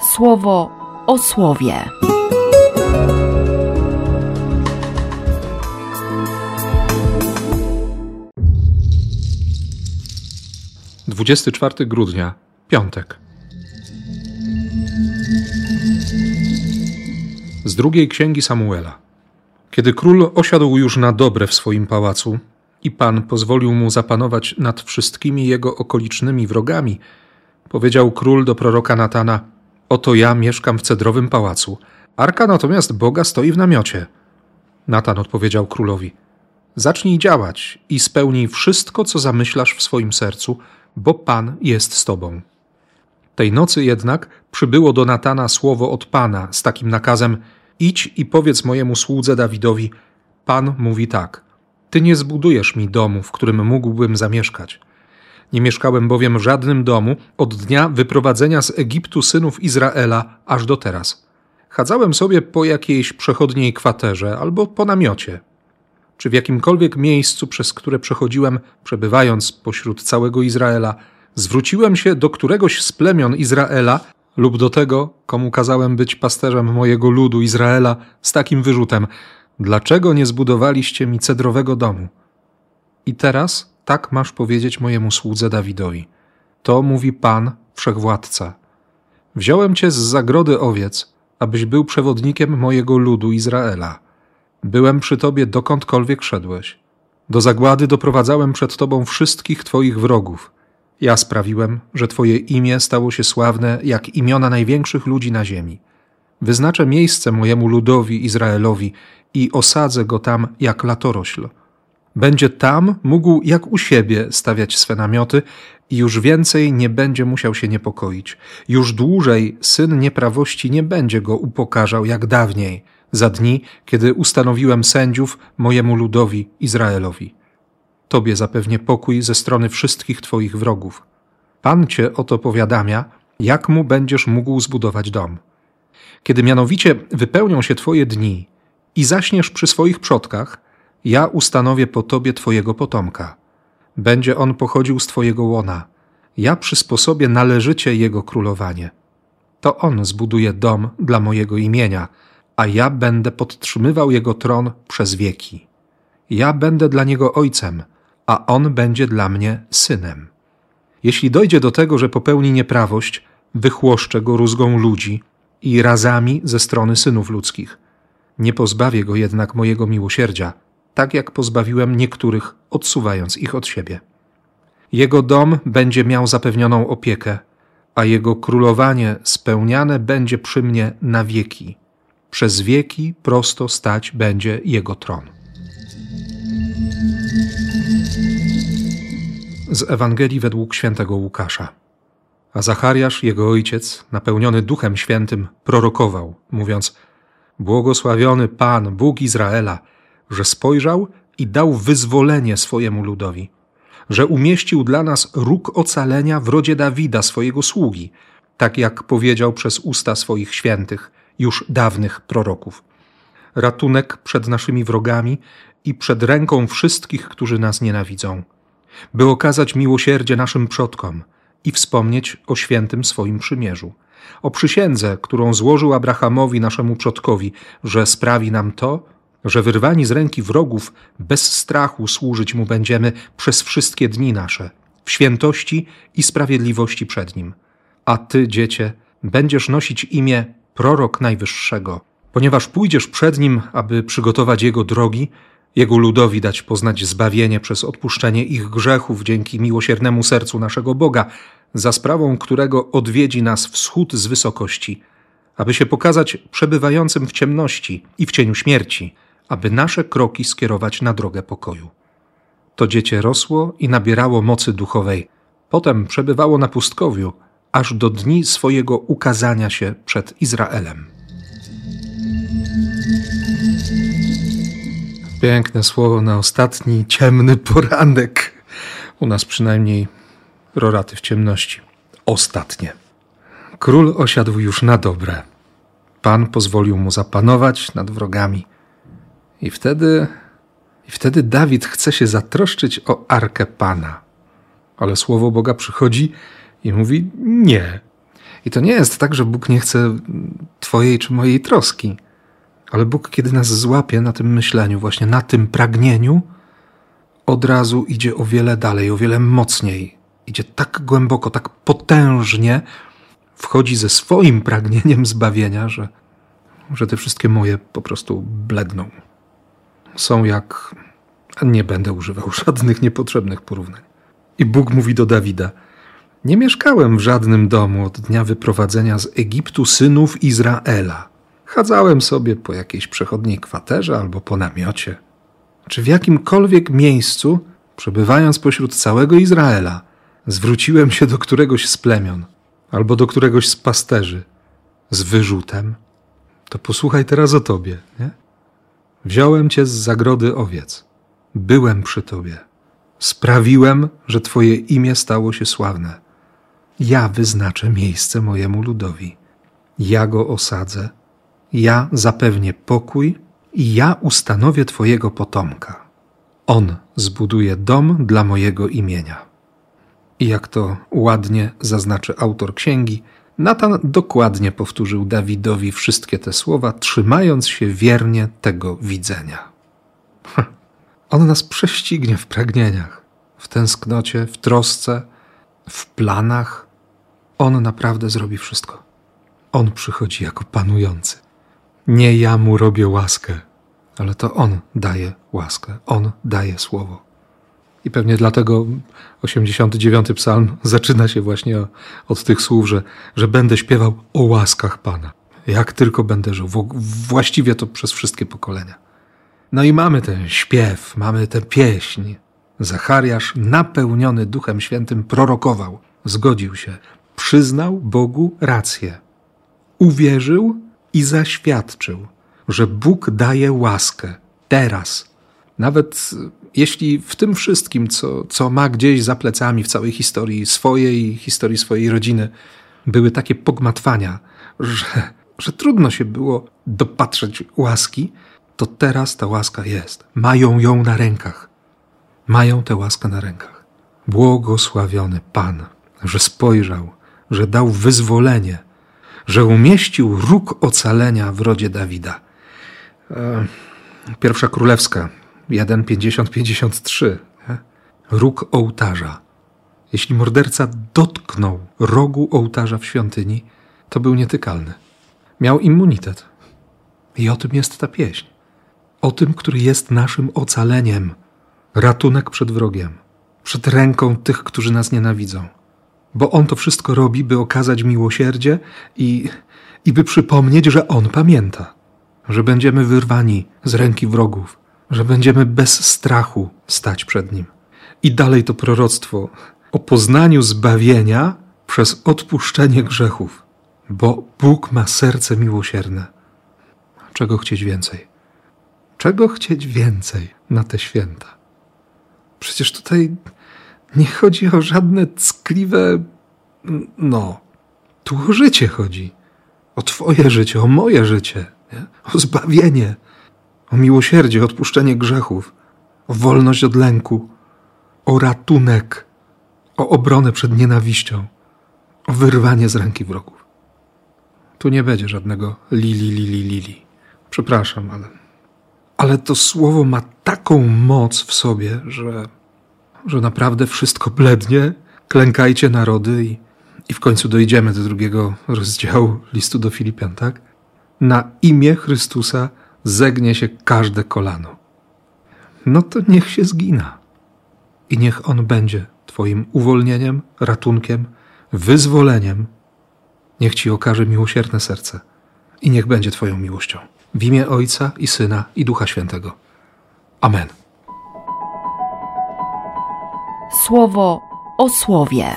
słowo o słowie. Dwudziesty czwarty grudnia, piątek. Z drugiej księgi Samuela. Kiedy król osiadł już na dobre w swoim pałacu i Pan pozwolił mu zapanować nad wszystkimi jego okolicznymi wrogami, powiedział król do proroka Natana: Oto ja mieszkam w cedrowym pałacu, arka natomiast Boga stoi w namiocie. Natan odpowiedział królowi: Zacznij działać i spełnij wszystko, co zamyślasz w swoim sercu, bo Pan jest z tobą. Tej nocy jednak przybyło do Natana słowo od Pana z takim nakazem: Idź i powiedz mojemu słudze Dawidowi: Pan mówi tak: Ty nie zbudujesz mi domu, w którym mógłbym zamieszkać. Nie mieszkałem bowiem w żadnym domu od dnia wyprowadzenia z Egiptu synów Izraela aż do teraz. Chadzałem sobie po jakiejś przechodniej kwaterze albo po namiocie. Czy w jakimkolwiek miejscu, przez które przechodziłem, przebywając pośród całego Izraela, zwróciłem się do któregoś z plemion Izraela lub do tego, komu kazałem być pasterzem mojego ludu Izraela, z takim wyrzutem: Dlaczego nie zbudowaliście mi cedrowego domu? I teraz tak masz powiedzieć mojemu słudze Dawidowi. To mówi Pan, wszechwładca. Wziąłem cię z zagrody owiec, abyś był przewodnikiem mojego ludu Izraela. Byłem przy tobie dokądkolwiek szedłeś. Do zagłady doprowadzałem przed tobą wszystkich twoich wrogów. Ja sprawiłem, że twoje imię stało się sławne jak imiona największych ludzi na ziemi. Wyznaczę miejsce mojemu ludowi Izraelowi i osadzę go tam jak latorośl. Będzie tam mógł jak u siebie stawiać swe namioty i już więcej nie będzie musiał się niepokoić. Już dłużej syn nieprawości nie będzie go upokarzał jak dawniej, za dni, kiedy ustanowiłem sędziów mojemu ludowi Izraelowi. Tobie zapewnię pokój ze strony wszystkich Twoich wrogów. Pan Cię o to powiadamia, jak mu będziesz mógł zbudować dom. Kiedy mianowicie wypełnią się Twoje dni i zaśniesz przy swoich przodkach, ja ustanowię po Tobie Twojego potomka. Będzie on pochodził z Twojego łona. Ja przysposobię należycie jego królowanie. To on zbuduje dom dla mojego imienia, a ja będę podtrzymywał jego tron przez wieki. Ja będę dla niego ojcem, a on będzie dla mnie synem. Jeśli dojdzie do tego, że popełni nieprawość, wychłoszczę go rózgą ludzi i razami ze strony synów ludzkich. Nie pozbawię go jednak mojego miłosierdzia, tak jak pozbawiłem niektórych, odsuwając ich od siebie. Jego dom będzie miał zapewnioną opiekę, a jego królowanie spełniane będzie przy mnie na wieki. Przez wieki prosto stać będzie jego tron. Z Ewangelii według świętego Łukasza. A Zachariasz, jego ojciec, napełniony Duchem Świętym, prorokował, mówiąc: Błogosławiony Pan, Bóg Izraela, że spojrzał i dał wyzwolenie swojemu ludowi, że umieścił dla nas róg ocalenia w rodzie Dawida, swojego sługi, tak jak powiedział przez usta swoich świętych, już dawnych proroków. Ratunek przed naszymi wrogami i przed ręką wszystkich, którzy nas nienawidzą, by okazać miłosierdzie naszym przodkom i wspomnieć o świętym swoim przymierzu, o przysiędze, którą złożył Abrahamowi, naszemu przodkowi, że sprawi nam to, że wyrwani z ręki wrogów bez strachu służyć mu będziemy przez wszystkie dni nasze, w świętości i sprawiedliwości przed nim. A ty, dziecię, będziesz nosić imię prorok najwyższego, ponieważ pójdziesz przed nim, aby przygotować jego drogi, jego ludowi dać poznać zbawienie przez odpuszczenie ich grzechów dzięki miłosiernemu sercu naszego Boga, za sprawą którego odwiedzi nas wschód z wysokości, aby się pokazać przebywającym w ciemności i w cieniu śmierci, aby nasze kroki skierować na drogę pokoju. To dziecię rosło i nabierało mocy duchowej. Potem przebywało na pustkowiu, aż do dni swojego ukazania się przed Izraelem. Piękne słowo na ostatni ciemny poranek. U nas przynajmniej roraty w ciemności. Ostatnie. Król osiadł już na dobre. Pan pozwolił mu zapanować nad wrogami. I wtedy, i wtedy Dawid chce się zatroszczyć o arkę Pana. Ale słowo Boga przychodzi i mówi: Nie. I to nie jest tak, że Bóg nie chce Twojej czy mojej troski, ale Bóg, kiedy nas złapie na tym myśleniu, właśnie na tym pragnieniu, od razu idzie o wiele dalej, o wiele mocniej. Idzie tak głęboko, tak potężnie, wchodzi ze swoim pragnieniem zbawienia, że, że te wszystkie moje po prostu bledną. Są jak. Nie będę używał żadnych niepotrzebnych porównań. I Bóg mówi do Dawida: Nie mieszkałem w żadnym domu od dnia wyprowadzenia z Egiptu synów Izraela. Chadzałem sobie po jakiejś przechodniej kwaterze albo po namiocie. Czy w jakimkolwiek miejscu, przebywając pośród całego Izraela, zwróciłem się do któregoś z plemion albo do któregoś z pasterzy z wyrzutem? To posłuchaj teraz o tobie, nie? Wziąłem cię z zagrody owiec. Byłem przy tobie. Sprawiłem, że twoje imię stało się sławne. Ja wyznaczę miejsce mojemu ludowi. Ja go osadzę. Ja zapewnię pokój i ja ustanowię twojego potomka. On zbuduje dom dla mojego imienia. I jak to ładnie zaznaczy autor księgi, Natan dokładnie powtórzył Dawidowi wszystkie te słowa, trzymając się wiernie tego widzenia. On nas prześcignie w pragnieniach, w tęsknocie, w trosce, w planach. On naprawdę zrobi wszystko. On przychodzi jako panujący. Nie ja mu robię łaskę, ale to on daje łaskę, on daje słowo. I pewnie dlatego 89 psalm zaczyna się właśnie od tych słów, że, że będę śpiewał o łaskach Pana. Jak tylko będę żył, właściwie to przez wszystkie pokolenia. No i mamy ten śpiew, mamy tę pieśń. Zachariasz, napełniony Duchem Świętym, prorokował, zgodził się, przyznał Bogu rację. Uwierzył i zaświadczył, że Bóg daje łaskę teraz. Nawet jeśli w tym wszystkim, co, co ma gdzieś za plecami w całej historii swojej, historii swojej rodziny, były takie pogmatwania, że, że trudno się było dopatrzeć łaski, to teraz ta łaska jest. Mają ją na rękach. Mają tę łaskę na rękach. Błogosławiony Pan, że spojrzał, że dał wyzwolenie, że umieścił róg ocalenia w rodzie Dawida. E, pierwsza królewska, 1,50-53. Róg ołtarza. Jeśli morderca dotknął rogu ołtarza w świątyni, to był nietykalny. Miał immunitet. I o tym jest ta pieśń. O tym, który jest naszym ocaleniem. Ratunek przed wrogiem. Przed ręką tych, którzy nas nienawidzą. Bo On to wszystko robi, by okazać miłosierdzie i, i by przypomnieć, że On pamięta. Że będziemy wyrwani z ręki wrogów że będziemy bez strachu stać przed Nim. I dalej to proroctwo o poznaniu zbawienia przez odpuszczenie grzechów, bo Bóg ma serce miłosierne. Czego chcieć więcej? Czego chcieć więcej na te święta? Przecież tutaj nie chodzi o żadne ckliwe. No, tu o życie chodzi. O Twoje życie, o moje życie, nie? o zbawienie o miłosierdzie, odpuszczenie grzechów, o wolność od lęku, o ratunek, o obronę przed nienawiścią, o wyrwanie z ręki wrogów. Tu nie będzie żadnego lili, lili, lili. Przepraszam, ale, ale to słowo ma taką moc w sobie, że, że naprawdę wszystko blednie. Klękajcie narody i, i w końcu dojdziemy do drugiego rozdziału listu do Filipian, tak? Na imię Chrystusa zegnie się każde kolano. No to niech się zgina. I niech on będzie Twoim uwolnieniem, ratunkiem, wyzwoleniem. Niech Ci okaże miłosierne serce i niech będzie Twoją miłością. W imię Ojca i Syna i Ducha Świętego. Amen. Słowo o słowie.